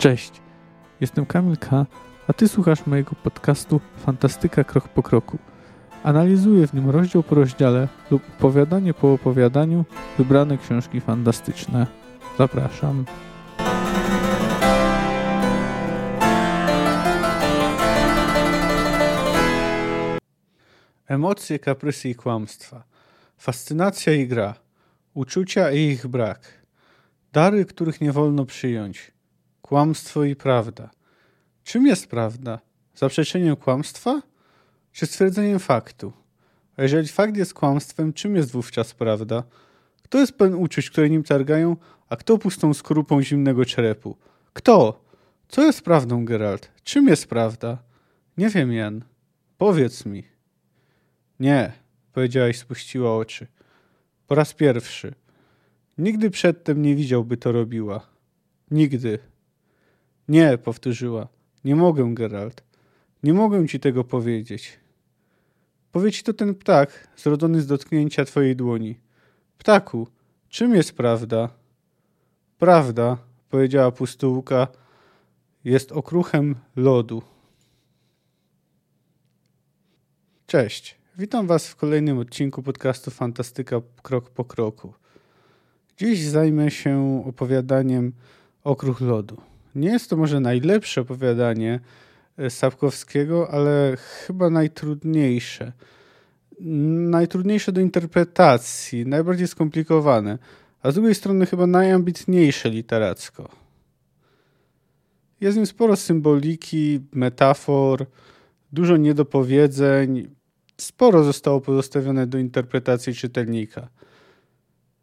Cześć, jestem Kamil K., a Ty słuchasz mojego podcastu Fantastyka Krok po Kroku. Analizuję w nim rozdział po rozdziale lub opowiadanie po opowiadaniu wybrane książki fantastyczne. Zapraszam. Emocje, kaprysy i kłamstwa. Fascynacja i gra. Uczucia i ich brak. Dary, których nie wolno przyjąć. Kłamstwo i prawda. Czym jest prawda? Zaprzeczeniem kłamstwa? Czy stwierdzeniem faktu? A jeżeli fakt jest kłamstwem, czym jest wówczas prawda? Kto jest pełen uczuć, które nim targają, a kto pustą skorupą zimnego czerepu? Kto? Co jest prawdą, Geralt? Czym jest prawda? Nie wiem, Jan. Powiedz mi. Nie, powiedziała i spuściła oczy. Po raz pierwszy. Nigdy przedtem nie widział, by to robiła. Nigdy. Nie, powtórzyła. Nie mogę, Geralt. Nie mogę ci tego powiedzieć. Powie to ten ptak, zrodzony z dotknięcia twojej dłoni. Ptaku, czym jest prawda? Prawda, powiedziała pustułka, jest okruchem lodu. Cześć, witam was w kolejnym odcinku podcastu Fantastyka Krok po Kroku. Dziś zajmę się opowiadaniem Okruch Lodu. Nie jest to może najlepsze opowiadanie e, Sapkowskiego, ale chyba najtrudniejsze. Najtrudniejsze do interpretacji, najbardziej skomplikowane, a z drugiej strony chyba najambitniejsze literacko. Jest w nim sporo symboliki, metafor, dużo niedopowiedzeń, sporo zostało pozostawione do interpretacji czytelnika.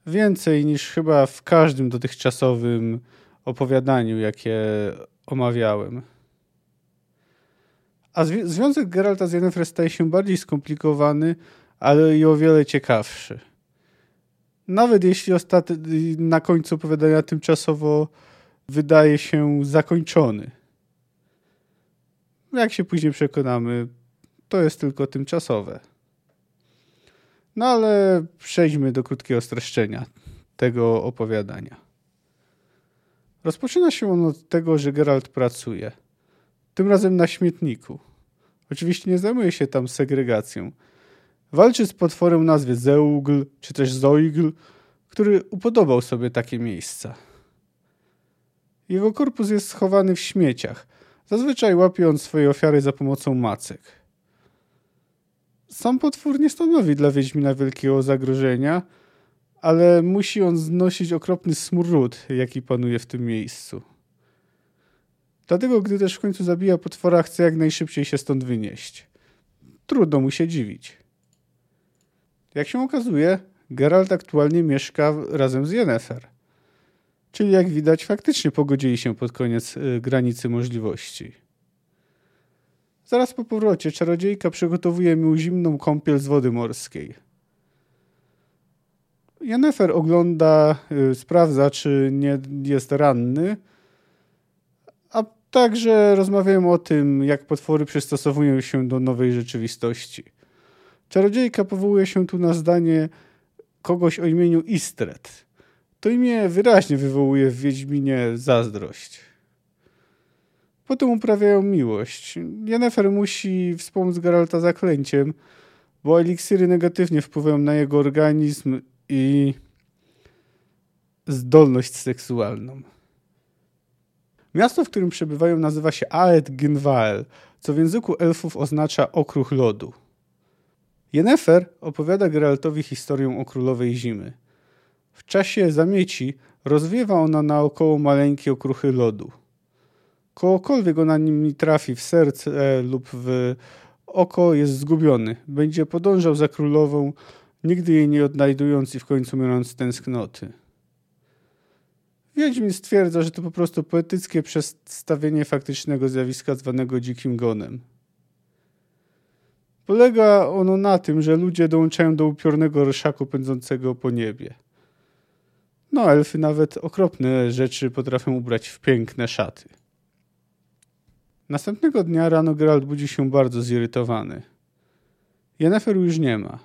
Więcej niż chyba w każdym dotychczasowym opowiadaniu, jakie omawiałem. A związek Geralta z Yennefer staje się bardziej skomplikowany, ale i o wiele ciekawszy. Nawet jeśli na końcu opowiadania tymczasowo wydaje się zakończony. Jak się później przekonamy, to jest tylko tymczasowe. No ale przejdźmy do krótkiego streszczenia tego opowiadania. Rozpoczyna się on od tego, że Geralt pracuje. Tym razem na śmietniku. Oczywiście nie zajmuje się tam segregacją. Walczy z potworem o nazwie Zeugl, czy też Zoigl, który upodobał sobie takie miejsca. Jego korpus jest schowany w śmieciach. Zazwyczaj łapie on swoje ofiary za pomocą macek. Sam potwór nie stanowi dla Wiedźmina wielkiego zagrożenia, ale musi on znosić okropny smród, jaki panuje w tym miejscu. Dlatego, gdy też w końcu zabija potwora, chce jak najszybciej się stąd wynieść. Trudno mu się dziwić. Jak się okazuje, Geralt aktualnie mieszka razem z Yennefer. Czyli jak widać, faktycznie pogodzili się pod koniec y, granicy możliwości. Zaraz po powrocie czarodziejka przygotowuje mi zimną kąpiel z wody morskiej. Jennefer ogląda, y, sprawdza, czy nie jest ranny, a także rozmawiają o tym, jak potwory przystosowują się do nowej rzeczywistości. Czarodziejka powołuje się tu na zdanie kogoś o imieniu Istret. To imię wyraźnie wywołuje w Wiedźminie zazdrość. Potem uprawiają miłość. Jennefer musi wspomóc Geralta zaklęciem, bo eliksiry negatywnie wpływają na jego organizm i zdolność seksualną. Miasto, w którym przebywają, nazywa się Aed Gynwael, co w języku elfów oznacza okruch lodu. Yennefer opowiada Geraltowi historię o królowej zimy. W czasie zamieci rozwiewa ona naokoło maleńkie okruchy lodu. Kołokolwiek ona nim trafi w serce lub w oko jest zgubiony. Będzie podążał za królową, nigdy jej nie odnajdując i w końcu mając tęsknoty. Wiedźmin stwierdza, że to po prostu poetyckie przedstawienie faktycznego zjawiska zwanego dzikim gonem. Polega ono na tym, że ludzie dołączają do upiornego ryszaku pędzącego po niebie. No, elfy nawet okropne rzeczy potrafią ubrać w piękne szaty. Następnego dnia rano Geralt budzi się bardzo zirytowany. Yennefer już nie ma.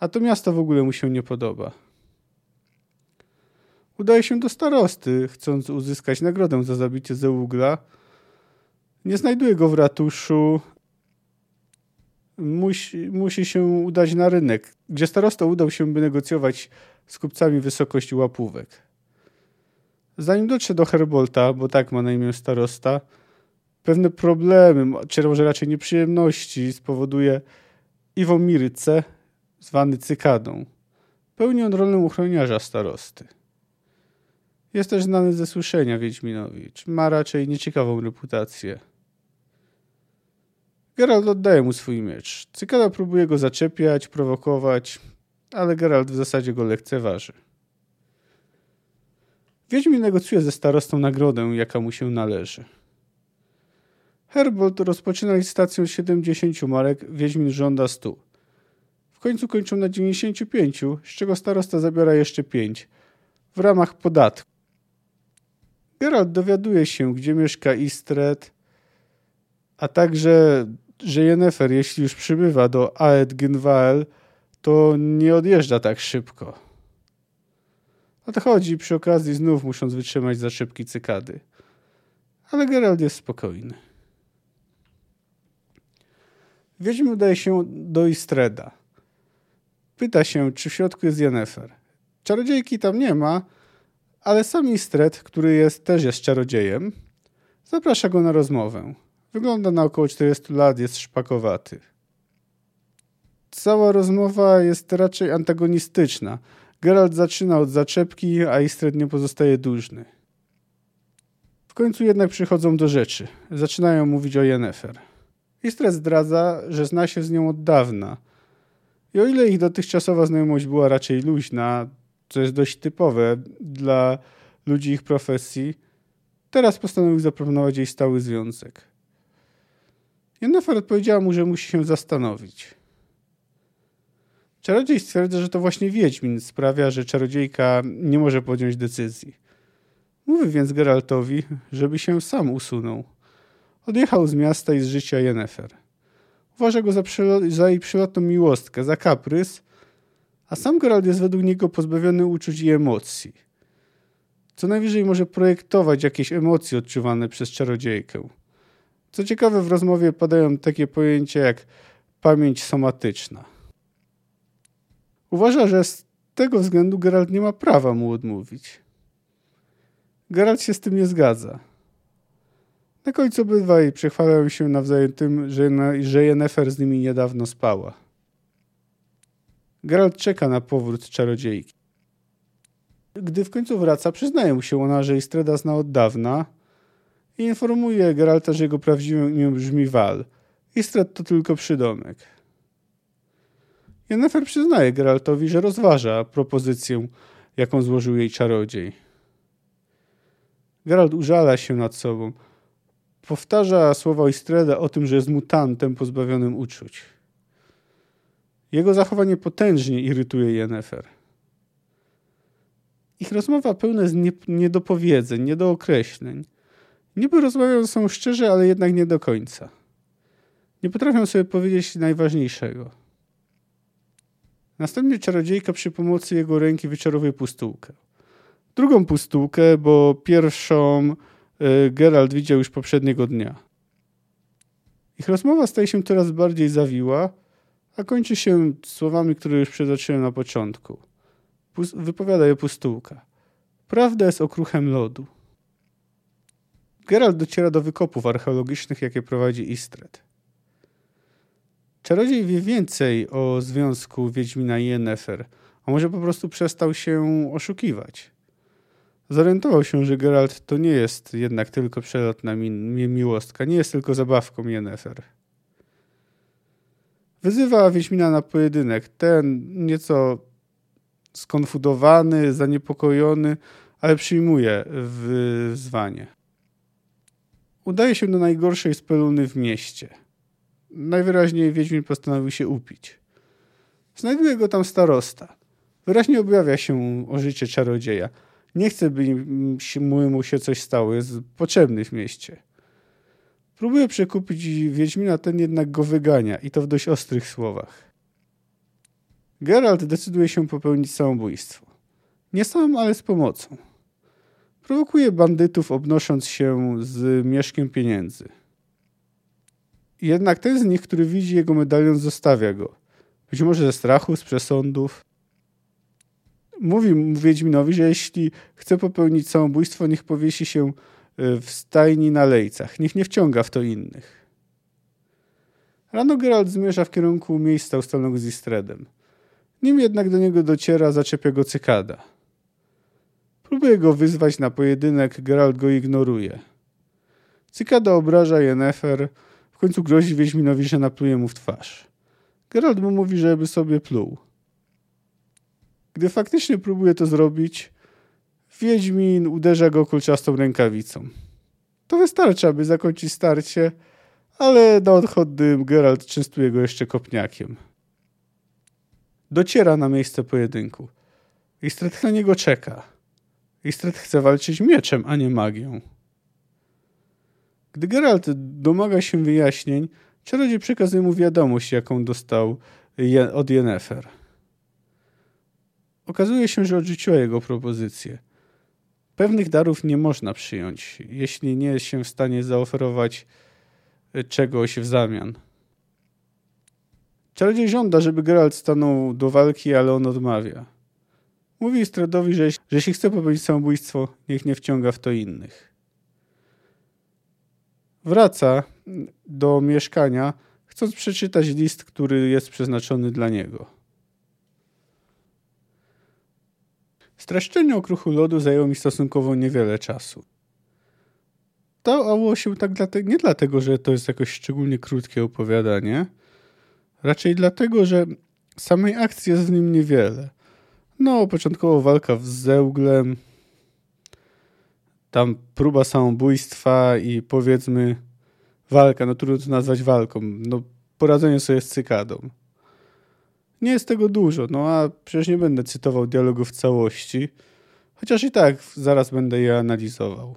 A to miasto w ogóle mu się nie podoba. Udaje się do starosty, chcąc uzyskać nagrodę za zabicie Zeugla. Nie znajduje go w ratuszu. Musi, musi się udać na rynek, gdzie starosta udał się, by negocjować z kupcami wysokość łapówek. Zanim dotrze do Herbolta, bo tak ma na imię starosta, pewne problemy, czy może raczej nieprzyjemności spowoduje Iwo Mirce, zwany Cykadą. Pełni on rolę uchroniarza starosty. Jest też znany ze słyszenia Wiedźminowicz. Ma raczej nieciekawą reputację. Geralt oddaje mu swój miecz. Cykada próbuje go zaczepiać, prowokować, ale Geralt w zasadzie go lekceważy. Wiedźmin negocjuje ze starostą nagrodę, jaka mu się należy. Herbold rozpoczyna licytację z 70 marek, Wiedźmin żąda 100. W końcu kończą na 95, z czego starosta zabiera jeszcze 5 w ramach podatku. Geralt dowiaduje się, gdzie mieszka Istred, a także, że Yennefer, jeśli już przybywa do Aed Gynwael, to nie odjeżdża tak szybko. Odchodzi przy okazji znów musząc wytrzymać za szybki cykady. Ale Geralt jest spokojny. Wiedźmin udaje się do Istreda. Pyta się, czy w środku jest Yennefer. Czarodziejki tam nie ma, ale sam Istred, który jest, też jest czarodziejem, zaprasza go na rozmowę. Wygląda na około 40 lat, jest szpakowaty. Cała rozmowa jest raczej antagonistyczna. Geralt zaczyna od zaczepki, a Istred nie pozostaje dłużny. W końcu jednak przychodzą do rzeczy. Zaczynają mówić o Yennefer. Istred zdradza, że zna się z nią od dawna. I o ile ich dotychczasowa znajomość była raczej luźna, co jest dość typowe dla ludzi ich profesji, teraz postanowił zaproponować jej stały związek. Yennefer odpowiedziała mu, że musi się zastanowić. Czarodziej stwierdza, że to właśnie Wiedźmin sprawia, że czarodziejka nie może podjąć decyzji. Mówi więc Geraltowi, żeby się sam usunął. Odjechał z miasta i z życia Yennefer. Uważa go za, za jej przylotną miłostkę, za kaprys, a sam Geralt jest według niego pozbawiony uczuć i emocji. Co najwyżej może projektować jakieś emocje odczuwane przez czarodziejkę. Co ciekawe, w rozmowie padają takie pojęcia jak pamięć somatyczna. Uważa, że z tego względu Geralt nie ma prawa mu odmówić. Geralt się z tym nie zgadza. Na końcu obydwaj przechwalają się nawzajem tym, że, że Yennefer z nimi niedawno spała. Geralt czeka na powrót czarodziejki. Gdy w końcu wraca, przyznaje mu się ona, że Istreda zna od dawna i informuje Geralta, że jego prawdziwym imię brzmi Val. Istred to tylko przydomek. Yennefer przyznaje Geraltowi, że rozważa propozycję, jaką złożył jej czarodziej. Geralt użala się nad sobą. Powtarza słowa Istreda o tym, że jest mutantem pozbawionym uczuć. Jego zachowanie potężnie irytuje Yennefer. Ich rozmowa pełna jest niedopowiedzeń, niedookreśleń. Niby rozmawiają sobą szczerze, ale jednak nie do końca. Nie potrafią sobie powiedzieć najważniejszego. Następnie czarodziejka przy pomocy jego ręki wyczarowuje pustułkę. Drugą pustułkę, bo pierwszą y, Geralt widział już poprzedniego dnia. Ich rozmowa staje się coraz bardziej zawiła, a kończy się słowami, które już przytoczyłem na początku. Pus wypowiada je pustułka. Prawda jest okruchem lodu. Geralt dociera do wykopów archeologicznych, jakie prowadzi Istred. Czarodziej wie więcej o związku Wiedźmina i Yennefer, a może po prostu przestał się oszukiwać. Zorientował się, że Geralt to nie jest jednak tylko przelotna mi miłostka, nie jest tylko zabawką Yennefer. Wyzywa Wiedźmina na pojedynek. Ten nieco skonfudowany, zaniepokojony, ale przyjmuje wyzwanie. Udaje się do najgorszej speluny w mieście. Najwyraźniej Wiedźmin postanowił się upić. Znajduje go tam starosta. Wyraźnie objawia się o życie czarodzieja. Nie chce, by mu się coś stało. Jest potrzebny w mieście. Próbuje przekupić Wiedźmina, ten jednak go wygania i to w dość ostrych słowach. Geralt decyduje się popełnić samobójstwo. Nie sam, ale z pomocą. Prowokuje bandytów, obnosząc się z mieszkiem pieniędzy. Jednak ten z nich, który widzi jego medalion, zostawia go. Być może ze strachu, z przesądów. Mówi Wiedźminowi, że jeśli chce popełnić samobójstwo, niech powiesi się e, w stajni na lejcach. Niech nie wciąga w to innych. Rano Geralt zmierza w kierunku miejsca ustalonego z Istredem. Nim jednak do niego dociera, zaczepia go cykada. Próbuje go wyzwać na pojedynek, Geralt go ignoruje. Cykada obraża Yennefer, w końcu grozi Wiedźminowi, że napluje mu w twarz. Geralt mu mówi, żeby sobie pluł. Gdy faktycznie próbuje to zrobić, Wiedźmin uderza go kulczastą rękawicą. To wystarczy, aby zakończyć starcie, ale na odchodny Geralt częstuje go jeszcze kopniakiem. Dociera na miejsce pojedynku. Istret na niego czeka. Istret chce walczyć mieczem, a nie magią. Gdy Geralt domaga się wyjaśnień, czarodziej przekazuje mu wiadomość, jaką dostał od Yennefer. Okazuje się, że odrzuciła jego propozycję. Pewnych darów nie można przyjąć, jeśli nie jest się w stanie zaoferować czegoś w zamian. Czarodziej żąda, żeby Geralt stanął do walki, ale on odmawia. Mówi Stradowi, że, że jeśli chce popełnić samobójstwo, niech nie wciąga w to innych. Wraca do mieszkania, chcąc przeczytać list, który jest przeznaczony dla niego. Streszczenie okruchu lodu zajęło mi stosunkowo niewiele czasu. Stało się tak nie dlatego, że to jest jakoś szczególnie krótkie opowiadanie, raczej dlatego, że samej akcji jest w nim niewiele. No, początkowo walka z Zełglem, tam próba samobójstwa i powiedzmy walka, no trudno to nazwać walką, no poradzenie sobie z cykadą. Nie jest tego dużo, no a przecież nie będę cytował dialogu w całości, chociaż i tak zaraz będę je analizował.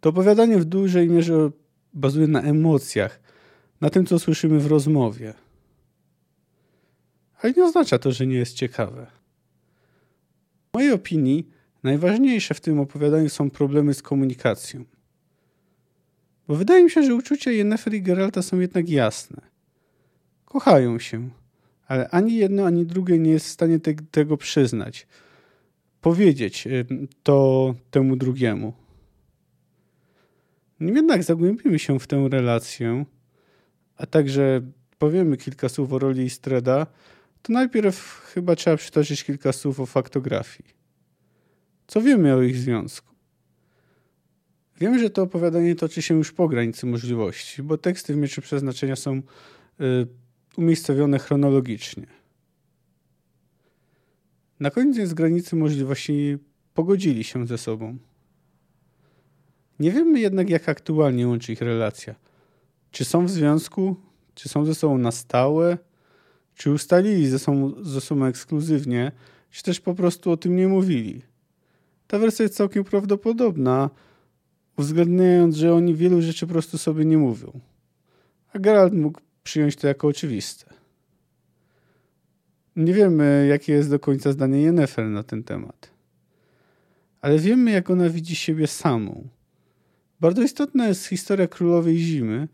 To opowiadanie w dużej mierze bazuje na emocjach, na tym, co słyszymy w rozmowie. Ale nie oznacza to, że nie jest ciekawe. W mojej opinii najważniejsze w tym opowiadaniu są problemy z komunikacją. Bo wydaje mi się, że uczucia Yennefer i Geralta są jednak jasne. Kochają się, ale ani jedno, ani drugie nie jest w stanie te, tego przyznać. Powiedzieć to temu drugiemu. Nim jednak zagłębimy się w tę relację, a także powiemy kilka słów o roli Streda, to najpierw chyba trzeba przytoczyć kilka słów o faktografii. Co wiemy o ich związku? Wiemy, że to opowiadanie toczy się już po granicy możliwości, bo teksty w Mieczu Przeznaczenia są y, umiejscowione chronologicznie. Na koniec granicy możliwości pogodzili się ze sobą. Nie wiemy jednak, jak aktualnie łączy ich relacja. Czy są w związku? Czy są ze sobą na stałe? Czy ustalili ze sobą, ze sobą ekskluzywnie? Czy też po prostu o tym nie mówili? Ta wersja jest całkiem prawdopodobna, uwzględniając, że oni wielu rzeczy po prostu sobie nie mówią. A Geralt mógł przyjąć to jako oczywiste. Nie wiemy, jakie jest do końca zdanie Yennefer na ten temat. Ale wiemy, jak ona widzi siebie samą. Bardzo istotna jest historia Królowej Zimy,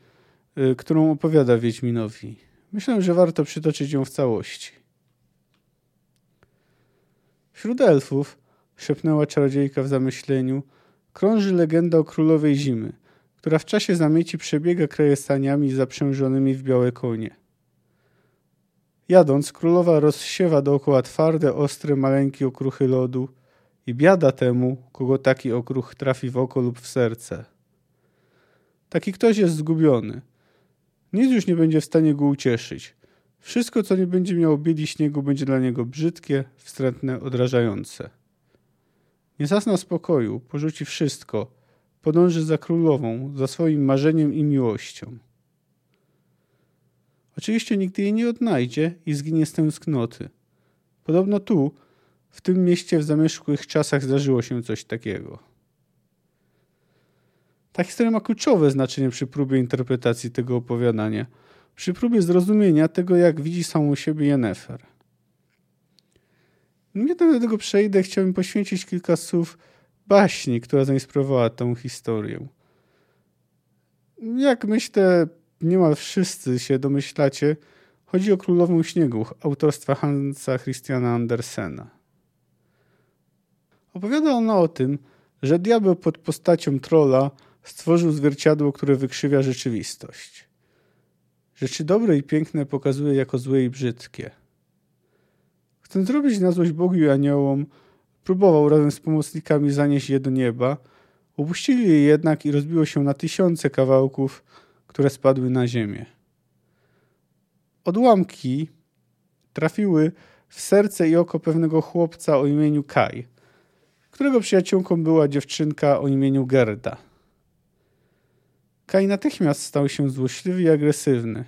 y, którą opowiada Wiedźminowi. Myślę, że warto przytoczyć ją w całości. Wśród elfów, szepnęła czarodziejka w zamyśleniu, krąży legenda o Królowej Zimy, która w czasie zamieci przebiega krajestaniami zaprzężonymi w białe konie. Jadąc, królowa rozsiewa dookoła twarde, ostre, maleńkie okruchy lodu i biada temu, kogo taki okruch trafi w oko lub w serce. Taki ktoś jest zgubiony. Nic już nie będzie w stanie go ucieszyć. Wszystko, co nie będzie miało bieli śniegu, będzie dla niego brzydkie, wstrętne, odrażające. Nie zasna spokoju, porzuci wszystko, podąży za królową, za swoim marzeniem i miłością. Oczywiście nigdy jej nie odnajdzie i zginie z tęsknoty. Podobno tu, w tym mieście w zamierzchłych czasach zdarzyło się coś takiego. Ta historia ma kluczowe znaczenie przy próbie interpretacji tego opowiadania, przy próbie zrozumienia tego, jak widzi samą siebie Yennefer. Nie do tego przejdę, chciałbym poświęcić kilka słów baśni, która zainspirowała tę historię. Jak myślę, niemal wszyscy się domyślacie, chodzi o Królową Śniegu autorstwa Hansa Christiana Andersena. Opowiada ona o tym, że diabeł pod postacią trola stworzył zwierciadło, które wykrzywia rzeczywistość. Rzeczy dobre i piękne pokazuje jako złe i brzydkie. Chcąc zrobić na złość Bogu i aniołom, próbował razem z pomocnikami zanieść je do nieba. Upuścili je jednak i rozbiło się na tysiące kawałków, które spadły na ziemię. Odłamki trafiły w serce i oko pewnego chłopca o imieniu Kai, którego przyjaciółką była dziewczynka o imieniu Gerda. Kai natychmiast stał się złośliwy i agresywny.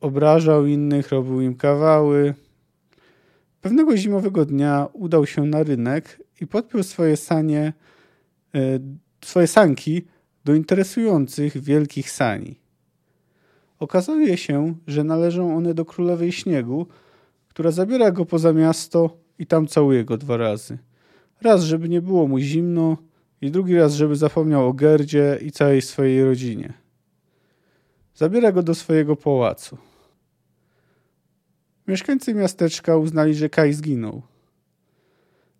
Obrażał innych, robił im kawały. Pewnego zimowego dnia udał się na rynek i podpiął swoje sanie, e, swoje sanki do interesujących wielkich sani. Okazuje się, że należą one do królowej śniegu, która zabiera go poza miasto i tam całuje go dwa razy. Raz, żeby nie było mu zimno, i drugi raz, żeby zapomniał o Gerdzie i całej swojej rodzinie. Zabiera go do swojego pałacu. Mieszkańcy miasteczka uznali, że Kai zginął.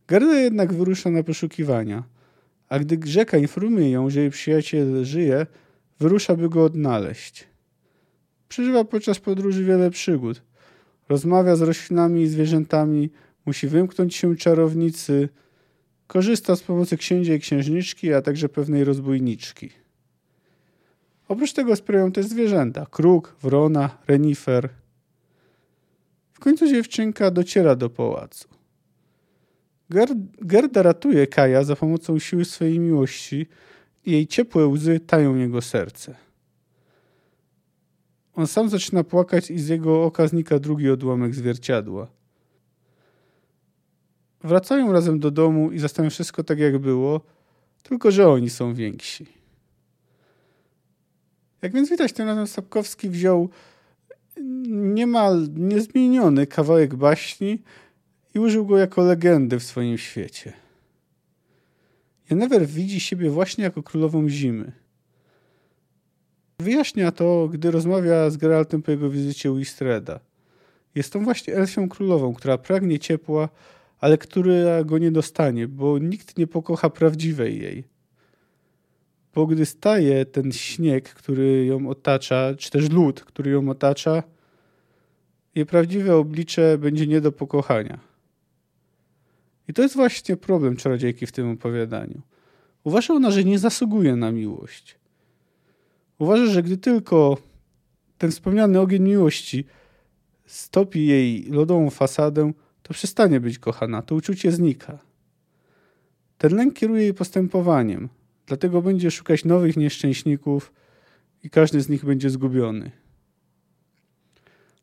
Gerda jednak wyrusza na poszukiwania, a gdy rzeka informuje ją, że jej przyjaciel żyje, wyrusza, by go odnaleźć. Przeżywa podczas podróży wiele przygód. Rozmawia z roślinami i zwierzętami, musi wymknąć się czarownicy, korzysta z pomocy księcia i księżniczki, a także pewnej rozbójniczki. Oprócz tego wspierają też zwierzęta: kruk, wrona, renifer. W końcu dziewczynka dociera do pałacu. Gerda ratuje Kaja za pomocą siły swojej miłości i jej ciepłe łzy tają jego serce. On sam zaczyna płakać i z jego oka znika drugi odłamek zwierciadła. Wracają razem do domu i zostawiają wszystko tak, jak było, tylko że oni są więksi. Jak więc widać, tym razem Sapkowski wziął niemal niezmieniony kawałek baśni i użył go jako legendy w swoim świecie. Jennewer widzi siebie właśnie jako królową zimy. Wyjaśnia to, gdy rozmawia z Geraltem po jego wizycie u Istreda. Jest tą właśnie elfią królową, która pragnie ciepła, ale która go nie dostanie, bo nikt nie pokocha prawdziwej jej. Bo gdy staje ten śnieg, który ją otacza, czy też lód, który ją otacza, jej prawdziwe oblicze będzie nie do pokochania. I to jest właśnie problem czarodziejki w tym opowiadaniu. Uważa ona, że nie zasługuje na miłość. Uważa, że gdy tylko ten wspomniany ogień miłości stopi jej lodową fasadę, to przestanie być kochana, to uczucie znika. Ten lęk kieruje jej postępowaniem, dlatego będzie szukać nowych nieszczęśników i każdy z nich będzie zgubiony.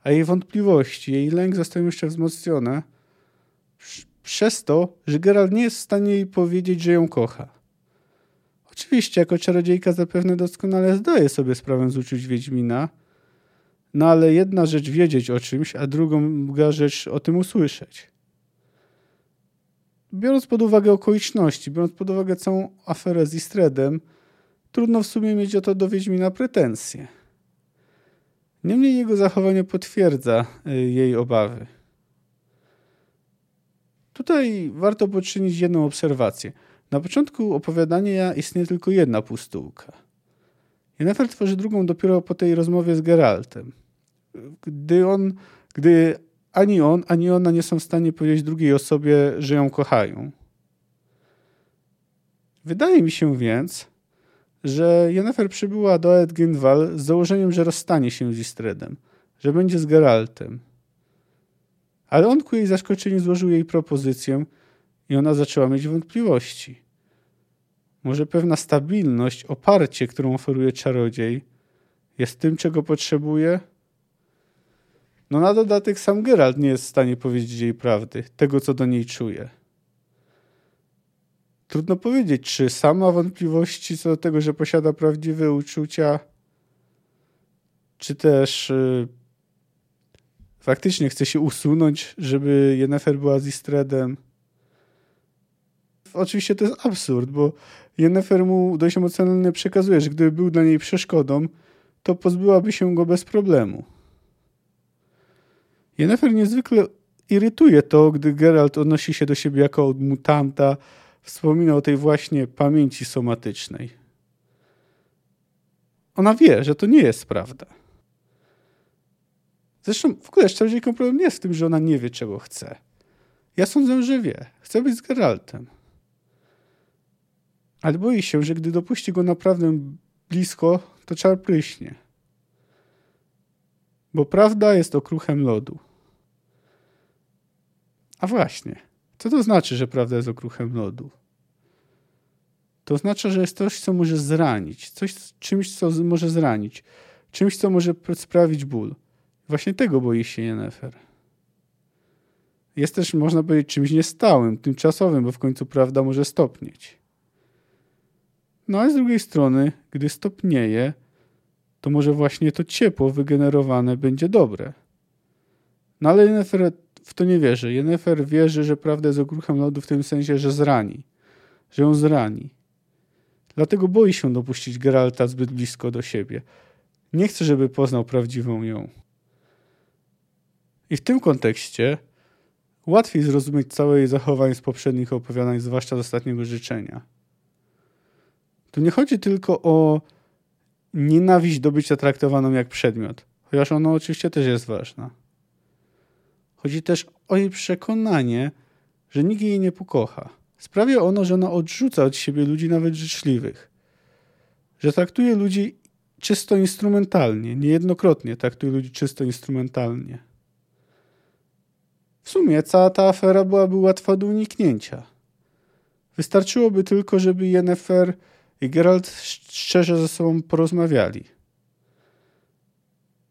A jej wątpliwości, jej lęk zostają jeszcze wzmocnione przez to, że Geralt nie jest w stanie jej powiedzieć, że ją kocha. Oczywiście, jako czarodziejka zapewne doskonale zdaje sobie sprawę z uczuć Wiedźmina, no ale jedna rzecz wiedzieć o czymś, a druga rzecz o tym usłyszeć. Biorąc pod uwagę okoliczności, biorąc pod uwagę całą aferę z Istredem, trudno w sumie mieć o to do Wiedźmina pretensje. Niemniej jego zachowanie potwierdza y, jej obawy. Tutaj warto poczynić jedną obserwację. Na początku opowiadania istnieje tylko jedna pustułka. Yennefer tworzy drugą dopiero po tej rozmowie z Geraltem gdy on, gdy ani on, ani ona nie są w stanie powiedzieć drugiej osobie, że ją kochają. Wydaje mi się więc, że Yennefer przybyła do Edginwal z założeniem, że rozstanie się z Istredem, że będzie z Geraltem. Ale on ku jej zaskoczeniu złożył jej propozycję i ona zaczęła mieć wątpliwości. Może pewna stabilność, oparcie, którą oferuje czarodziej, jest tym, czego potrzebuje? No na dodatek sam Geralt nie jest w stanie powiedzieć jej prawdy, tego co do niej czuje. Trudno powiedzieć, czy sam ma wątpliwości co do tego, że posiada prawdziwe uczucia, czy też yy, faktycznie chce się usunąć, żeby Yennefer była z Istredem. Oczywiście to jest absurd, bo Yennefer mu dość emocjonalnie przekazuje, że gdyby był dla niej przeszkodą, to pozbyłaby się go bez problemu. Yennefer niezwykle irytuje to, gdy Geralt odnosi się do siebie jako od mutanta, wspomina o tej właśnie pamięci somatycznej. Ona wie, że to nie jest prawda. Zresztą w ogóle czarodziejką problem nie jest w tym, że ona nie wie, czego chce. Ja sądzę, że wie. Chce być z Geraltem. Ale boi się, że gdy dopuści go naprawdę blisko, to czar pryśnie. Bo prawda jest okruchem lodu. A właśnie, co to znaczy, że prawda jest okruchem lodu? To oznacza, że jest coś, co może zranić, coś, czymś, co może zranić, czymś, co może sprawić ból. Właśnie tego boi się Yennefer. Jest też, można powiedzieć, czymś niestałym, tymczasowym, bo w końcu prawda może stopnieć. No a z drugiej strony, gdy stopnieje, to może właśnie to ciepło wygenerowane będzie dobre. No ale Yennefer w to nie wierzy. Yennefer wierzy, że prawda jest okruchem lodu w tym sensie, że zrani. Że ją zrani. Dlatego boi się dopuścić Geralta zbyt blisko do siebie. Nie chce, żeby poznał prawdziwą ją. I w tym kontekście łatwiej zrozumieć całe jej zachowanie z poprzednich opowiadań, zwłaszcza z ostatniego życzenia. Tu nie chodzi tylko o nienawiść do bycia traktowaną jak przedmiot, chociaż ona oczywiście też jest ważna. Chodzi też o jej przekonanie, że nikt jej nie pokocha. Sprawia ono, że ona odrzuca od siebie ludzi nawet życzliwych. Że traktuje ludzi czysto instrumentalnie, niejednokrotnie traktuje ludzi czysto instrumentalnie. W sumie cała ta afera byłaby łatwa do uniknięcia. Wystarczyłoby tylko, żeby Yennefer i Geralt szczerze ze sobą porozmawiali.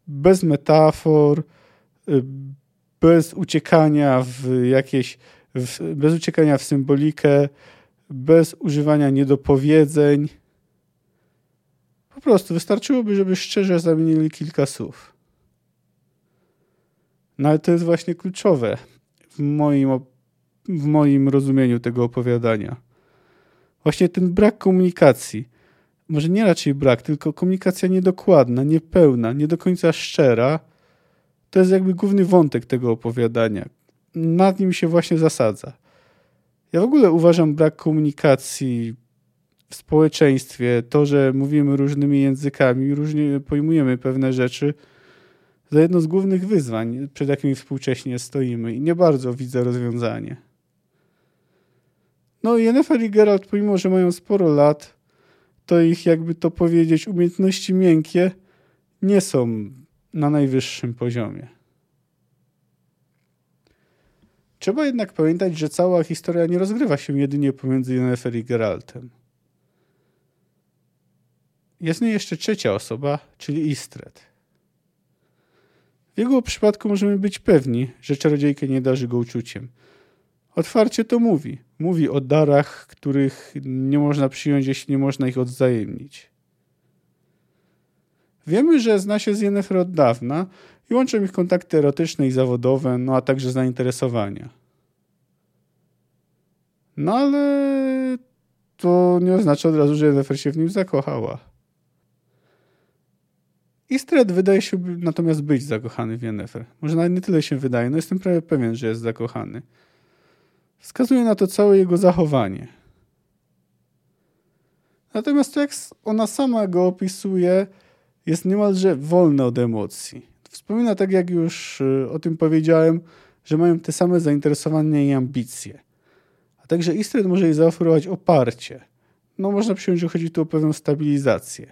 Bez metafor, y, bez uciekania w jakieś, w, bez uciekania w symbolikę, bez używania niedopowiedzeń. Po prostu wystarczyłoby, żeby szczerze zamienili kilka słów. No ale to jest właśnie kluczowe w moim, w moim rozumieniu tego opowiadania. Właśnie ten brak komunikacji. Może nie raczej brak, tylko komunikacja niedokładna, niepełna, nie do końca szczera. To jest jakby główny wątek tego opowiadania. Nad nim się właśnie zasadza. Ja w ogóle uważam brak komunikacji w społeczeństwie, to, że mówimy różnymi językami, różnie pojmujemy pewne rzeczy, za jedno z głównych wyzwań, przed jakimi współcześnie stoimy i nie bardzo widzę rozwiązanie. No Yennefer i Geralt, pomimo że mają sporo lat, to ich, jakby to powiedzieć, umiejętności miękkie nie są na najwyższym poziomie. Trzeba jednak pamiętać, że cała historia nie rozgrywa się jedynie pomiędzy Yennefer i Geraltem. Jest nie jeszcze trzecia osoba, czyli Istred. W jego przypadku możemy być pewni, że czarodziejka nie darzy go uczuciem. Otwarcie to mówi. Mówi o darach, których nie można przyjąć, jeśli nie można ich odwzajemnić. Wiemy, że zna się z Yennefer od dawna i łączą ich kontakty erotyczne i zawodowe, no a także zainteresowania. No ale to nie oznacza od razu, że Yennefer się w nim zakochała. Istred wydaje się natomiast być zakochany w Yennefer. Może nawet nie tyle się wydaje, no jestem prawie pewien, że jest zakochany. Wskazuje na to całe jego zachowanie. Natomiast to, jak ona sama go opisuje, jest niemalże wolne od emocji. Wspomina, tak jak już y, o tym powiedziałem, że mają te same zainteresowania i ambicje. A także Istred może jej zaoferować oparcie. No można przyjąć, że chodzi tu o pewną stabilizację.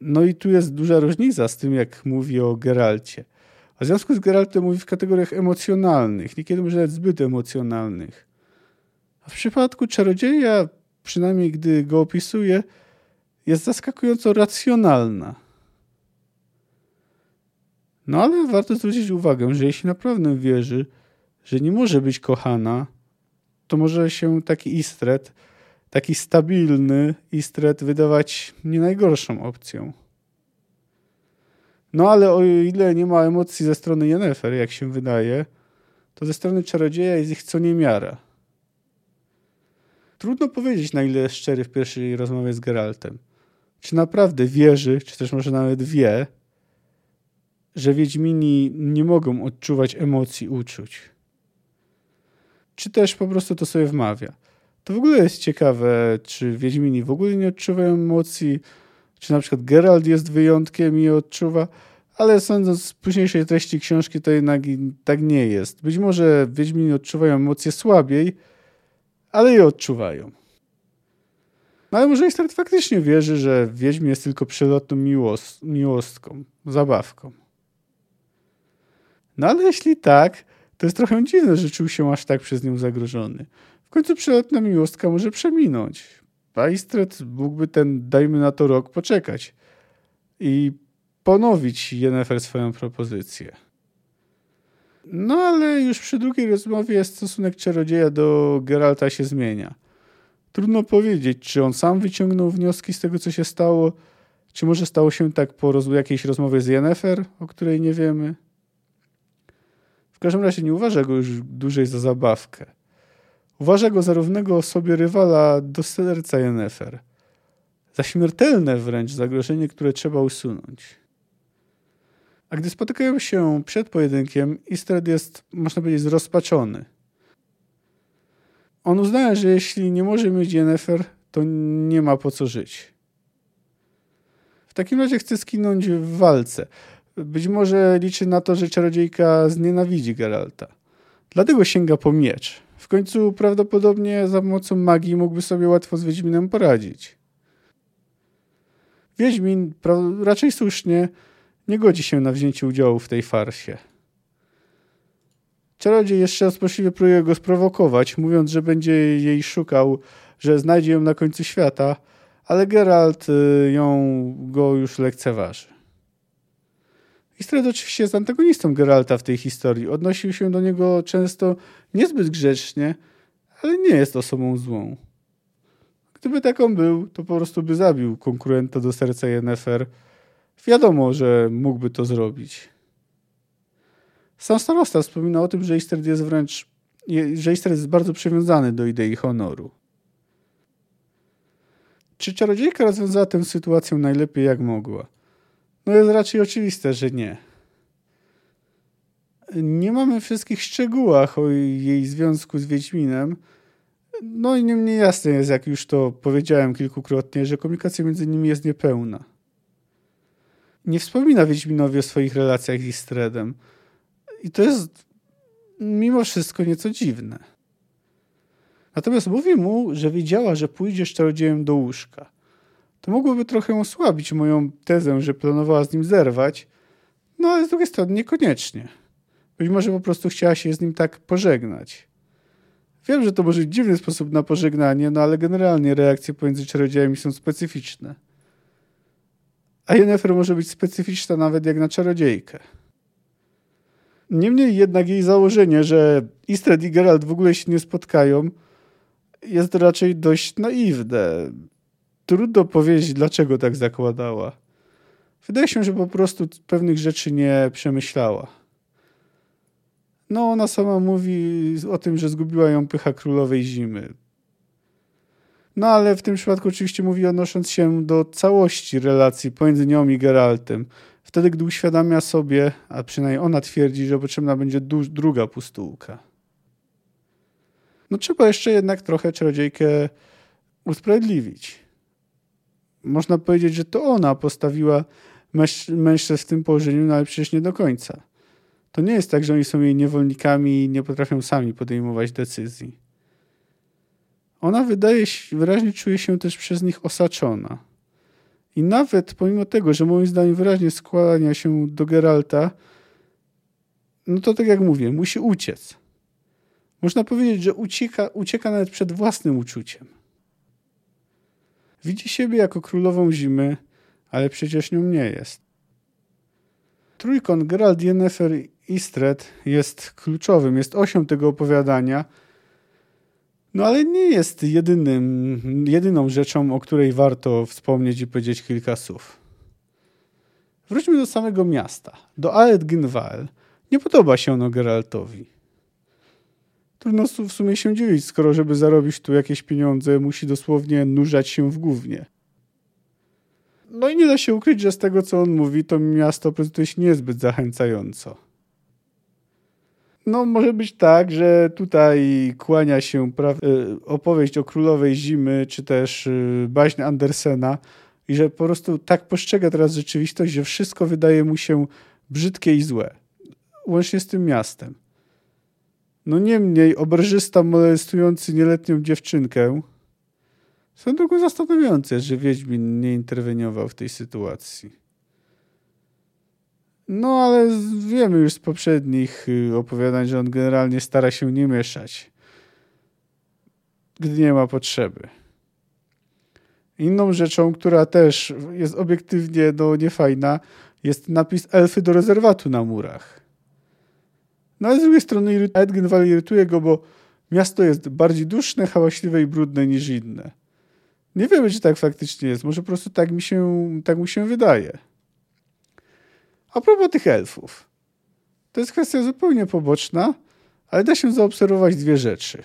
No i tu jest duża różnica z tym, jak mówi o Geralcie. W związku z Geraltem mówi w kategoriach emocjonalnych, niekiedy może nawet zbyt emocjonalnych. A w przypadku czarodzieja, przynajmniej gdy go opisuje, jest zaskakująco racjonalna. No ale warto zwrócić uwagę, że jeśli naprawdę wierzy, że nie może być kochana, to może się taki istret taki stabilny Istret wydawać nie najgorszą opcją. No ale o ile nie ma emocji ze strony Yennefer, jak się wydaje, to ze strony czarodzieja jest ich co niemiara. Trudno powiedzieć, na ile jest szczery w pierwszej rozmowie z Geraltem. Czy naprawdę wierzy, czy też może nawet wie, że Wiedźmini nie mogą odczuwać emocji, uczuć. Czy też po prostu to sobie wmawia. To w ogóle jest ciekawe, czy Wiedźmini w ogóle nie odczuwają emocji, czy na przykład Geralt jest wyjątkiem i odczuwa, ale sądząc z późniejszej treści książki, to jednak tak nie jest. Być może Wiedźmini odczuwają emocje słabiej, ale je odczuwają. No ale może Istrat faktycznie wierzy, że Wiedźmin jest tylko przelotną miłos miłostką, zabawką. No ale jeśli tak, to jest trochę dziwne, że czuł się aż tak przez nią zagrożony. W końcu przelotna miłostka może przeminąć. A mógłby ten, dajmy na to rok, poczekać i ponowić Yennefer swoją propozycję. No ale już przy drugiej rozmowie stosunek czarodzieja do Geralta się zmienia. Trudno powiedzieć, czy on sam wyciągnął wnioski z tego, co się stało, czy może stało się tak po roz jakiejś rozmowie z Yennefer, o której nie wiemy. W każdym razie nie uważa go już dłużej za zabawkę. Uważa go za równego sobie rywala do serca Yennefer. Za śmiertelne wręcz zagrożenie, które trzeba usunąć. A gdy spotykają się przed pojedynkiem, Istred jest, można powiedzieć, zrozpaczony. On uznaje, że jeśli nie może mieć Yennefer, to nie ma po co żyć. W takim razie chce skinąć w walce. Być może liczy na to, że czarodziejka znienawidzi Geralta. Dlatego sięga po miecz. W końcu prawdopodobnie za pomocą magii mógłby sobie łatwo z Wiedźminem poradzić. Wiedźmin raczej słusznie nie godzi się na wzięcie udziału w tej farsie. Czarodziej jeszcze raz poszliwie próbuje go sprowokować, mówiąc, że będzie jej szukał, że znajdzie ją na końcu świata, ale Geralt y, ją go już lekceważy. Istred oczywiście jest antagonistą Geralta w tej historii. Odnosił się do niego często niezbyt grzecznie, ale nie jest osobą złą. Gdyby taką był, to po prostu by zabił konkurenta do serca Yennefer. Wiadomo, że mógłby to zrobić. Sam starosta wspomina o tym, że Istred jest wręcz, że Istred jest bardzo przywiązany do idei honoru. Czy czarodziejka rozwiązała tę sytuację najlepiej jak mogła? No jest raczej oczywiste, że nie. Nie mamy wszystkich szczegółach o jej związku z Wiedźminem. No i niemniej jasne jest, jak już to powiedziałem kilkukrotnie, że komunikacja między nimi jest niepełna. Nie wspomina Wiedźminowi o swoich relacjach z Istredem. I to jest mimo wszystko nieco dziwne. Natomiast mówi mu, że wiedziała, że pójdzie z czarodziejem do łóżka to mogłoby trochę osłabić moją tezę, że planowała z nim zerwać, no ale z drugiej strony niekoniecznie. Być może po prostu chciała się z nim tak pożegnać. Wiem, że to może być dziwny sposób na pożegnanie, no ale generalnie reakcje pomiędzy czarodziejami są specyficzne. A Yennefer może być specyficzna nawet jak na czarodziejkę. Niemniej jednak jej założenie, że Istred i Geralt w ogóle się nie spotkają, jest raczej dość naiwne trudno powiedzieć, dlaczego tak zakładała. Wydaje się, że po prostu pewnych rzeczy nie przemyślała. No, ona sama mówi o tym, że zgubiła ją pycha królowej zimy. No, ale w tym przypadku oczywiście mówi odnosząc się do całości relacji pomiędzy nią i Geraltem. Wtedy, gdy uświadamia sobie, a przynajmniej ona twierdzi, że potrzebna będzie druga pustułka. No, trzeba jeszcze jednak trochę czarodziejkę usprawiedliwić można powiedzieć, że to ona postawiła mężczyzn w tym położeniu, no ale przecież nie do końca. To nie jest tak, że oni są jej niewolnikami i nie potrafią sami podejmować decyzji. Ona wydaje się, wyraźnie czuje się też przez nich osaczona. I nawet pomimo tego, że moim zdaniem wyraźnie skłania się do Geralta, no to tak jak mówię, musi uciec. Można powiedzieć, że ucieka, ucieka nawet przed własnym uczuciem. Widzi siebie jako królową zimy, ale przecież nią nie jest. Trójkąt Geralt, Yennefer Istred jest kluczowym, jest osią tego opowiadania, no ale nie jest jedynym, jedyną rzeczą, o której warto wspomnieć i powiedzieć kilka słów. Wróćmy do samego miasta, do Aed Gynwael. Nie podoba się ono Geraltowi. Trudno w sumie się dziwić, skoro żeby zarobić tu jakieś pieniądze, musi dosłownie nurzać się w gównie. No i nie da się ukryć, że z tego, co on mówi, to miasto prezentuje się niezbyt zachęcająco. No, może być tak, że tutaj kłania się y, opowieść o królowej zimy, czy też y, baśń Andersena, i że po prostu tak postrzega teraz rzeczywistość, że wszystko wydaje mu się brzydkie i złe. Łącznie z tym miastem. No niemniej oberżysta molestujący nieletnią dziewczynkę są tylko zastanawiające, że Wiedźmin nie interweniował w tej sytuacji. No ale wiemy już z poprzednich y, opowiadań, że on generalnie stara się nie mieszać, gdy nie ma potrzeby. Inną rzeczą, która też jest obiektywnie no, niefajna, jest napis elfy do rezerwatu na murach. No ale z drugiej strony Edgenwall irytuje go, bo miasto jest bardziej duszne, hałaśliwe i brudne niż inne. Nie wiemy, czy tak faktycznie jest. Może po prostu tak mi się, tak mu się wydaje. A propos tych elfów. To jest kwestia zupełnie poboczna, ale da się zaobserwować dwie rzeczy.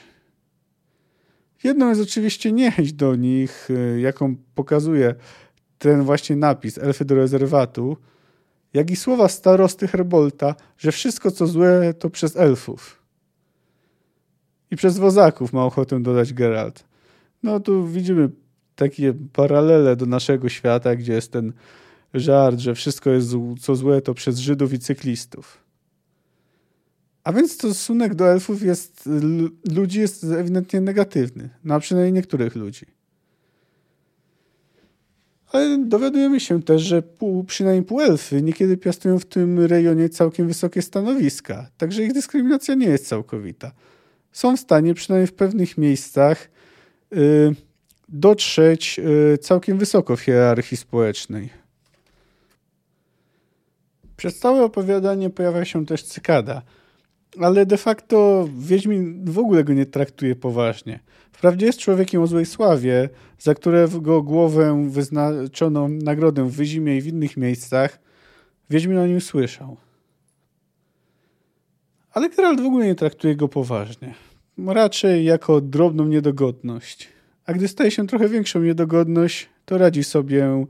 Jedną jest oczywiście niechęć do nich, y, jaką pokazuje ten właśnie napis Elfy do rezerwatu, jak i słowa starosty Herbolta, że wszystko co złe to przez elfów. I przez wozaków ma ochotę dodać Geralt. No tu widzimy takie paralele do naszego świata, gdzie jest ten żart, że wszystko jest co złe to przez Żydów i cyklistów. A więc stosunek do elfów jest, ludzi jest ewidentnie negatywny. No a przynajmniej niektórych ludzi. Ale dowiadujemy się też, że pół, przynajmniej półelfy niekiedy piastują w tym rejonie całkiem wysokie stanowiska, także ich dyskryminacja nie jest całkowita. Są w stanie, przynajmniej w pewnych miejscach, yy, dotrzeć yy, całkiem wysoko w hierarchii społecznej. Przez całe opowiadanie pojawia się też cykada – ale de facto Wiedźmin w ogóle go nie traktuje poważnie. Wprawdzie jest człowiekiem o złej sławie, za którego głowę wyznaczono nagrodę w Wyzimie i w innych miejscach. Wiedźmin o nim słyszał. Ale Geralt w ogóle nie traktuje go poważnie. Raczej jako drobną niedogodność. A gdy staje się trochę większą niedogodność, to radzi sobie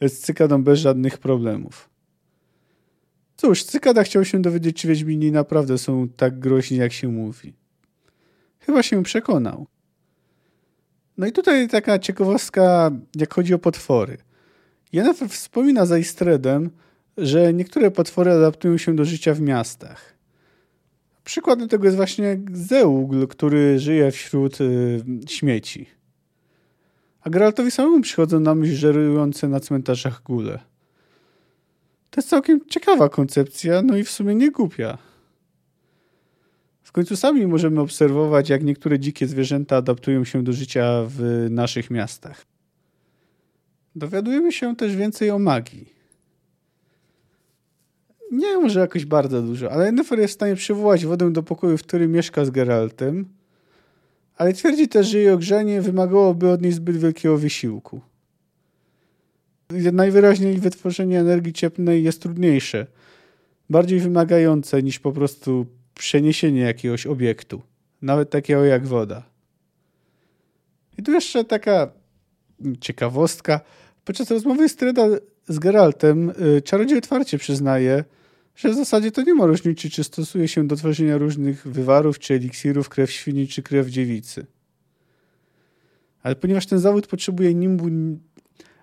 z cykadą bez żadnych problemów. Cóż, Cykada chciał się dowiedzieć, czy Wiedźmini naprawdę są tak groźni, jak się mówi. Chyba się przekonał. No i tutaj taka ciekawostka, jak chodzi o potwory. Jennifer wspomina za Istredem, że niektóre potwory adaptują się do życia w miastach. Przykładem tego jest właśnie Zeugl, który żyje wśród y, śmieci. A Geraltowi samemu przychodzą na myśl żerujące na cmentarzach góle. To jest całkiem ciekawa koncepcja, no i w sumie nie głupia. W końcu sami możemy obserwować, jak niektóre dzikie zwierzęta adaptują się do życia w naszych miastach. Dowiadujemy się też więcej o magii. Nie może jakoś bardzo dużo, ale Yennefer jest w stanie przywołać wodę do pokoju, w którym mieszka z Geraltem, ale twierdzi też, że jej ogrzenie wymagałoby od niej zbyt wielkiego wysiłku najwyraźniej wytworzenie energii cieplnej jest trudniejsze, bardziej wymagające niż po prostu przeniesienie jakiegoś obiektu, nawet takiego jak woda. I tu jeszcze taka ciekawostka. Podczas rozmowy Stryda z Geraltem y, czarodziej otwarcie przyznaje, że w zasadzie to nie ma różnicy, czy stosuje się do tworzenia różnych wywarów, czy eliksirów, krew świni, czy krew dziewicy. Ale ponieważ ten zawód potrzebuje nimbu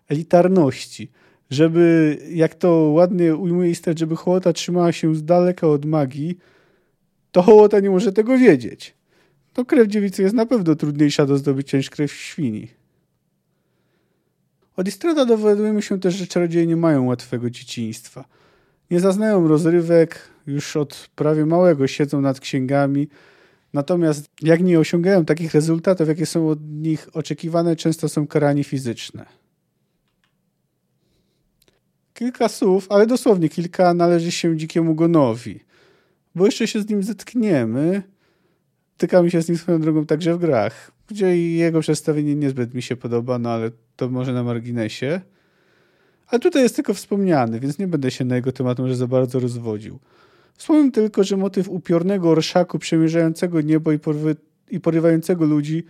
elitarności, żeby, jak to ładnie ujmuje Istret, żeby hołota trzymała się z daleka od magii, to hołota nie może tego wiedzieć. To krew dziewicy jest na pewno trudniejsza do zdobycia niż krew świni. Od Istrada dowiadujemy się też, że czarodzieje nie mają łatwego dzieciństwa. Nie zaznają rozrywek, już od prawie małego siedzą nad księgami, natomiast jak nie osiągają takich rezultatów, jakie są od nich oczekiwane, często są karani fizycznie kilka słów, ale dosłownie kilka należy się dzikiemu gonowi. Bo jeszcze się z nim zetkniemy. Tykamy się z nim swoją drogą także w grach, gdzie jego przedstawienie niezbyt mi się podoba, no ale to może na marginesie. Ale tutaj jest tylko wspomniany, więc nie będę się na jego temat może za bardzo rozwodził. Wspomnę tylko, że motyw upiornego orszaku przemierzającego niebo i, pory i porywającego ludzi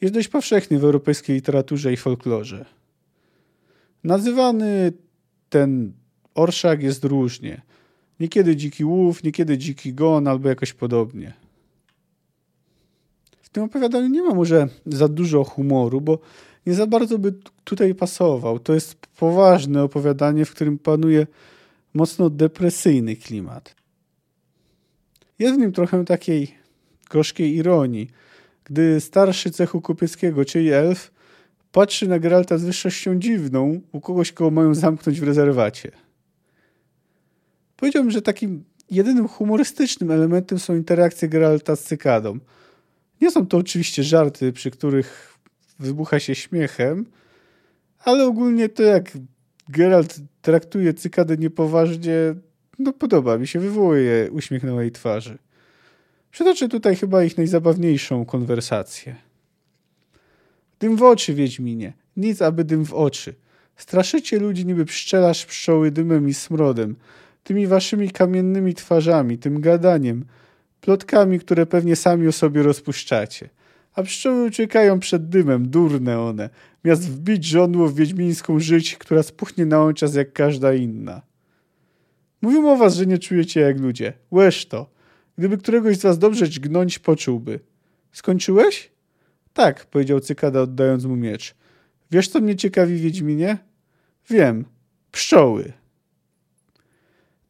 jest dość powszechny w europejskiej literaturze i folklorze. Nazywany ten orszak jest różnie. Niekiedy dziki łów, niekiedy dziki gon albo jakoś podobnie. W tym opowiadaniu nie ma może za dużo humoru, bo nie za bardzo by tutaj pasował. To jest poważne opowiadanie, w którym panuje mocno depresyjny klimat. Jest w nim trochę takiej gorzkiej ironii, gdy starszy cechu kupieckiego, czyli elf, patrzy na Geralta z wyższością dziwną u kogoś, kogo mają zamknąć w rezerwacie. Powiedziałbym, że takim jedynym humorystycznym elementem są interakcje Geralta z cykadą. Nie są to oczywiście żarty, przy których wybucha się śmiechem, ale ogólnie to jak Geralt traktuje cykadę niepoważnie, no podoba mi się, wywołuje uśmiech na mojej twarzy. Przytoczę tutaj chyba ich najzabawniejszą konwersację. Dym w oczy, Wiedźminie. Nic, aby dym w oczy. Straszycie ludzi niby pszczelarz pszczoły dymem i smrodem, tymi waszymi kamiennymi twarzami, tym gadaniem, plotkami, które pewnie sami o sobie rozpuszczacie. A pszczoły uciekają przed dymem, durne one, miast wbić żądło w wiedźmińską żyć, która spuchnie na czas jak każda inna. Mówią o was, że nie czujecie jak ludzie. Łeż to. Gdyby któregoś z was dobrze dźgnąć, poczułby. Skończyłeś? Tak, powiedział cykada, oddając mu miecz. Wiesz, co mnie ciekawi, Wiedźminie? Wiem. Pszczoły.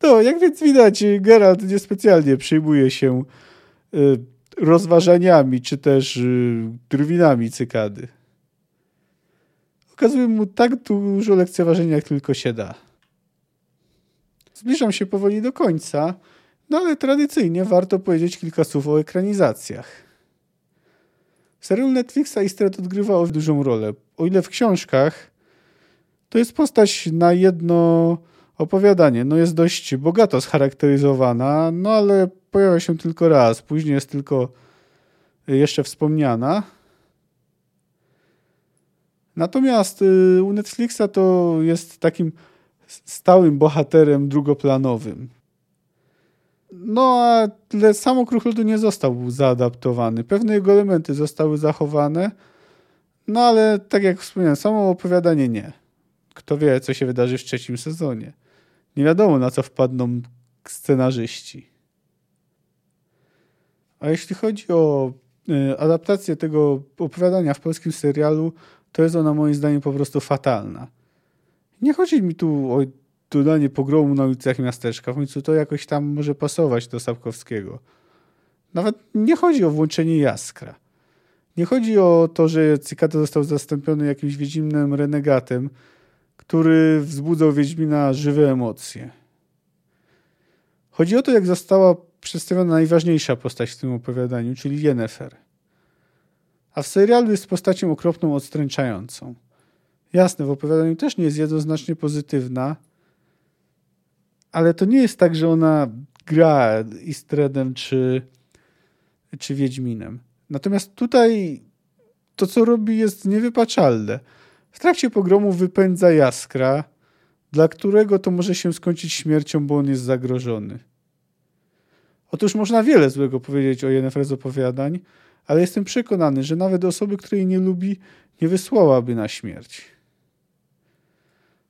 To, jak więc widać, Geralt niespecjalnie przyjmuje się y, rozważaniami, czy też y, drwinami cykady. Okazuje mu tak dużo lekceważenia, jak tylko się da. Zbliżam się powoli do końca, no ale tradycyjnie warto powiedzieć kilka słów o ekranizacjach. Serial Netflixa Istret odgrywa dużą rolę. O ile w książkach to jest postać na jedno opowiadanie. No jest dość bogato scharakteryzowana, no ale pojawia się tylko raz. Później jest tylko jeszcze wspomniana. Natomiast y, u Netflixa to jest takim stałym bohaterem drugoplanowym. No, ale sam Okruch Lodu nie został zaadaptowany. Pewne jego elementy zostały zachowane, no ale tak jak wspomniałem, samo opowiadanie nie. Kto wie, co się wydarzy w trzecim sezonie. Nie wiadomo, na co wpadną scenarzyści. A jeśli chodzi o y, adaptację tego opowiadania w polskim serialu, to jest ona moim zdaniem po prostu fatalna. Nie chodzi mi tu o dodanie pogromu na ulicach miasteczka. W końcu to jakoś tam może pasować do Sapkowskiego. Nawet nie chodzi o włączenie jaskra. Nie chodzi o to, że Cykata został zastąpiony jakimś wiedźminem renegatem, który wzbudzał Wiedźmina żywe emocje. Chodzi o to, jak została przedstawiona najważniejsza postać w tym opowiadaniu, czyli Yennefer. A w serialu jest postacią okropną, odstręczającą. Jasne, w opowiadaniu też nie jest jednoznacznie pozytywna, ale to nie jest tak, że ona gra Istredem czy, czy Wiedźminem. Natomiast tutaj to, co robi, jest niewypaczalne. W trakcie pogromu wypędza jaskra, dla którego to może się skończyć śmiercią, bo on jest zagrożony. Otóż można wiele złego powiedzieć o Yennefer z opowiadań, ale jestem przekonany, że nawet osoby, której nie lubi, nie wysłałaby na śmierć.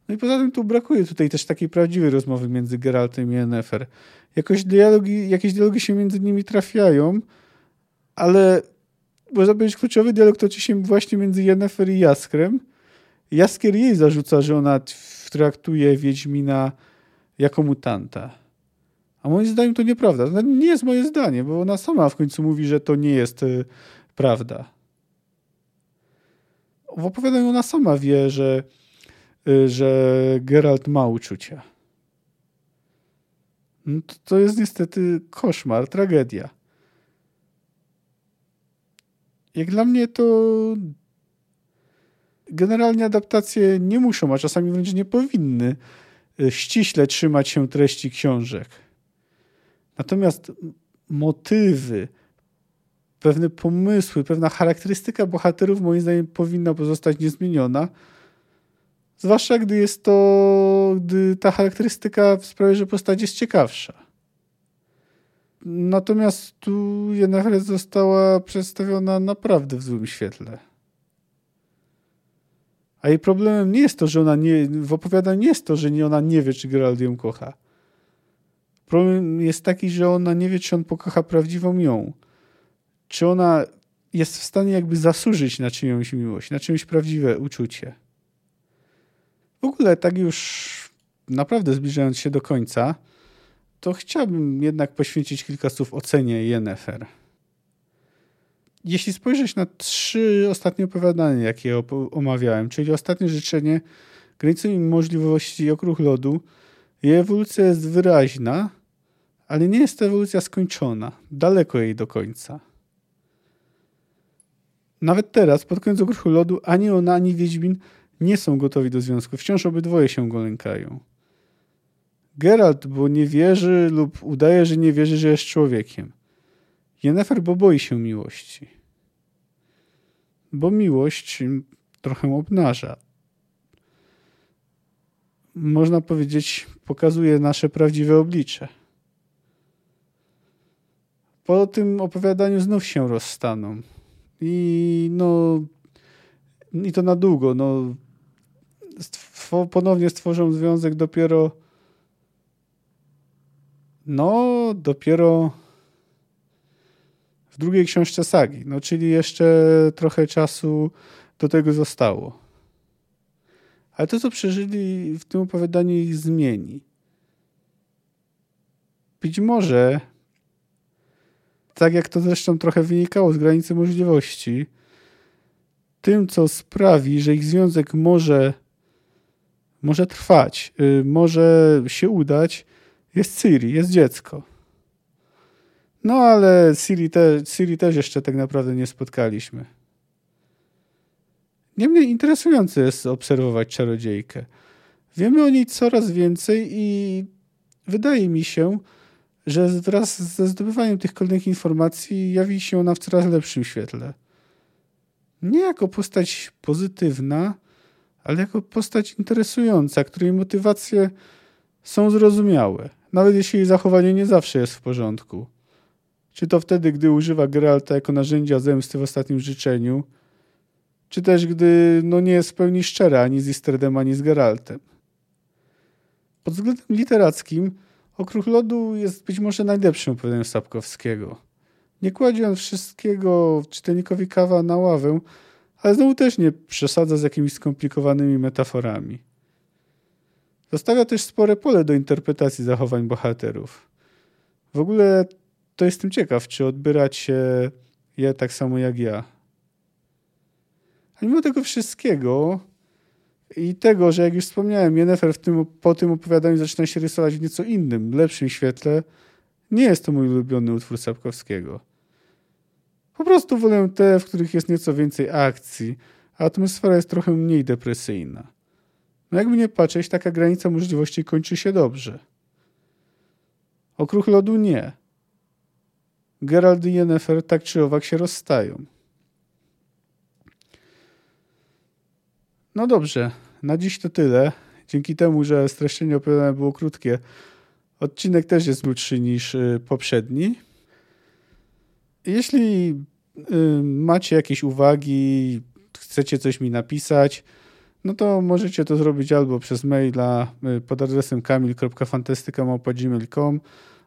No i poza tym tu brakuje tutaj też takiej prawdziwej rozmowy między Geraltem i Yennefer. Jakoś dialogi, jakieś dialogi się między nimi trafiają, ale można powiedzieć, kluczowy dialog toczy się właśnie między Yennefer i Jaskrem. Jaskier jej zarzuca, że ona traktuje Wiedźmina jako mutanta. A moim zdaniem to nieprawda. To nie jest moje zdanie, bo ona sama w końcu mówi, że to nie jest y, prawda. W opowiadaniu ona sama wie, że Y, że Geralt ma uczucia. No to, to jest niestety koszmar, tragedia. Jak dla mnie to generalnie adaptacje nie muszą, a czasami wręcz nie powinny y, ściśle trzymać się treści książek. Natomiast motywy, pewne pomysły, pewna charakterystyka bohaterów moim zdaniem powinna pozostać niezmieniona, Zwłaszcza gdy jest to, gdy ta charakterystyka sprawia, że postać jest ciekawsza. Natomiast tu Yennefer została przedstawiona naprawdę w złym świetle. A jej problemem nie jest to, że ona nie, w opowiadaniu nie jest to, że nie ona nie wie, czy Geralt ją kocha. Problem jest taki, że ona nie wie, czy on pokocha prawdziwą ją. Czy ona jest w stanie jakby zasłużyć na czyjąś miłość, na czyjąś prawdziwe uczucie. W ogóle tak już naprawdę zbliżając się do końca, to chciałbym jednak poświęcić kilka słów ocenie Yennefer. Jeśli spojrzeć na trzy ostatnie opowiadania, jakie omawiałem, czyli ostatnie życzenie, granicą możliwości okruch lodu, jej ewolucja jest wyraźna, ale nie jest to ewolucja skończona. Daleko jej do końca. Nawet teraz, pod koniec okruchu lodu, ani ona, ani Wiedźmin nie są gotowi do związku. Wciąż obydwoje się go lękają. Geralt, bo nie wierzy lub udaje, że nie wierzy, że jest człowiekiem. Yennefer, bo boi się miłości. Bo miłość trochę obnaża. Można powiedzieć, pokazuje nasze prawdziwe oblicze. Po tym opowiadaniu znów się rozstaną. I no, i to na długo. No, ponownie stworzą związek dopiero no, dopiero w drugiej książce sagi. No, czyli jeszcze trochę czasu do tego zostało. Ale to, co przeżyli w tym opowiadaniu, ich zmieni. Być może, tak jak to zresztą trochę wynikało z granicy możliwości, tym, co sprawi, że ich związek może, może trwać, y, może się udać, jest Siri, jest dziecko. No ale Siri, te, Siri też jeszcze tak naprawdę nie spotkaliśmy. Niemniej interesujące jest obserwować czarodziejkę. Wiemy o niej coraz więcej i wydaje mi się, że wraz ze zdobywaniem tych kolejnych informacji jawi się ona w coraz lepszym świetle. Nie jako postać pozytywna, ale jako postać interesująca, której motywacje są zrozumiałe nawet jeśli jej zachowanie nie zawsze jest w porządku. Czy to wtedy, gdy używa Geralta jako narzędzia zemsty w ostatnim życzeniu, czy też gdy no, nie jest w pełni szczera ani z Istredem, ani z Geraltem. Pod względem literackim Okruch Lodu jest być może najlepszym opowiadaniem Sapkowskiego. Nie kładzie on wszystkiego czytelnikowi kawa na ławę, ale znowu też nie przesadza z jakimiś skomplikowanymi metaforami. Zostawia też spore pole do interpretacji zachowań bohaterów. W ogóle to jestem ciekaw, czy odbieracie je tak samo jak ja. A mimo tego wszystkiego i tego, że jak już wspomniałem, Yennefer w tym, po tym opowiadaniu zaczyna się rysować w nieco innym, lepszym świetle, nie jest to mój ulubiony utwór Sapkowskiego. Po prostu wolę te, w których jest nieco więcej akcji, a atmosfera jest trochę mniej depresyjna. No jakby nie patrzeć, taka granica możliwości kończy się dobrze. Okruch lodu nie. Gerald i Yennefer tak czy owak się rozstają. No dobrze, na dziś to tyle. Dzięki temu, że streszczenie opowiadane było krótkie, odcinek też jest krótszy niż y, poprzedni. Jeśli y, macie jakieś uwagi, chcecie coś mi napisać, no to możecie to zrobić albo przez maila y, pod adresem kamil.fantastyka.gmail.com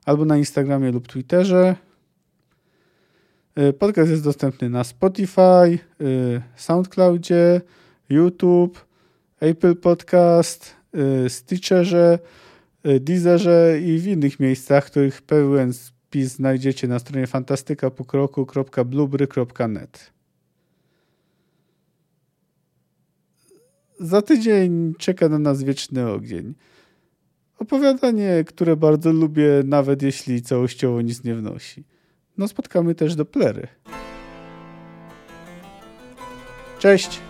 albo na Instagramie lub Twitterze. Y, podcast jest dostępny na Spotify, y, SoundCloudzie, YouTube, Apple Podcast, Stitcherze, Deezerze i w innych miejscach, których pełen spis znajdziecie na stronie fantastykapokroku.blubry.net. Za tydzień czeka na nas wieczny ogień. Opowiadanie, które bardzo lubię, nawet jeśli całościowo nic nie wnosi. No spotkamy też do plery. Cześć!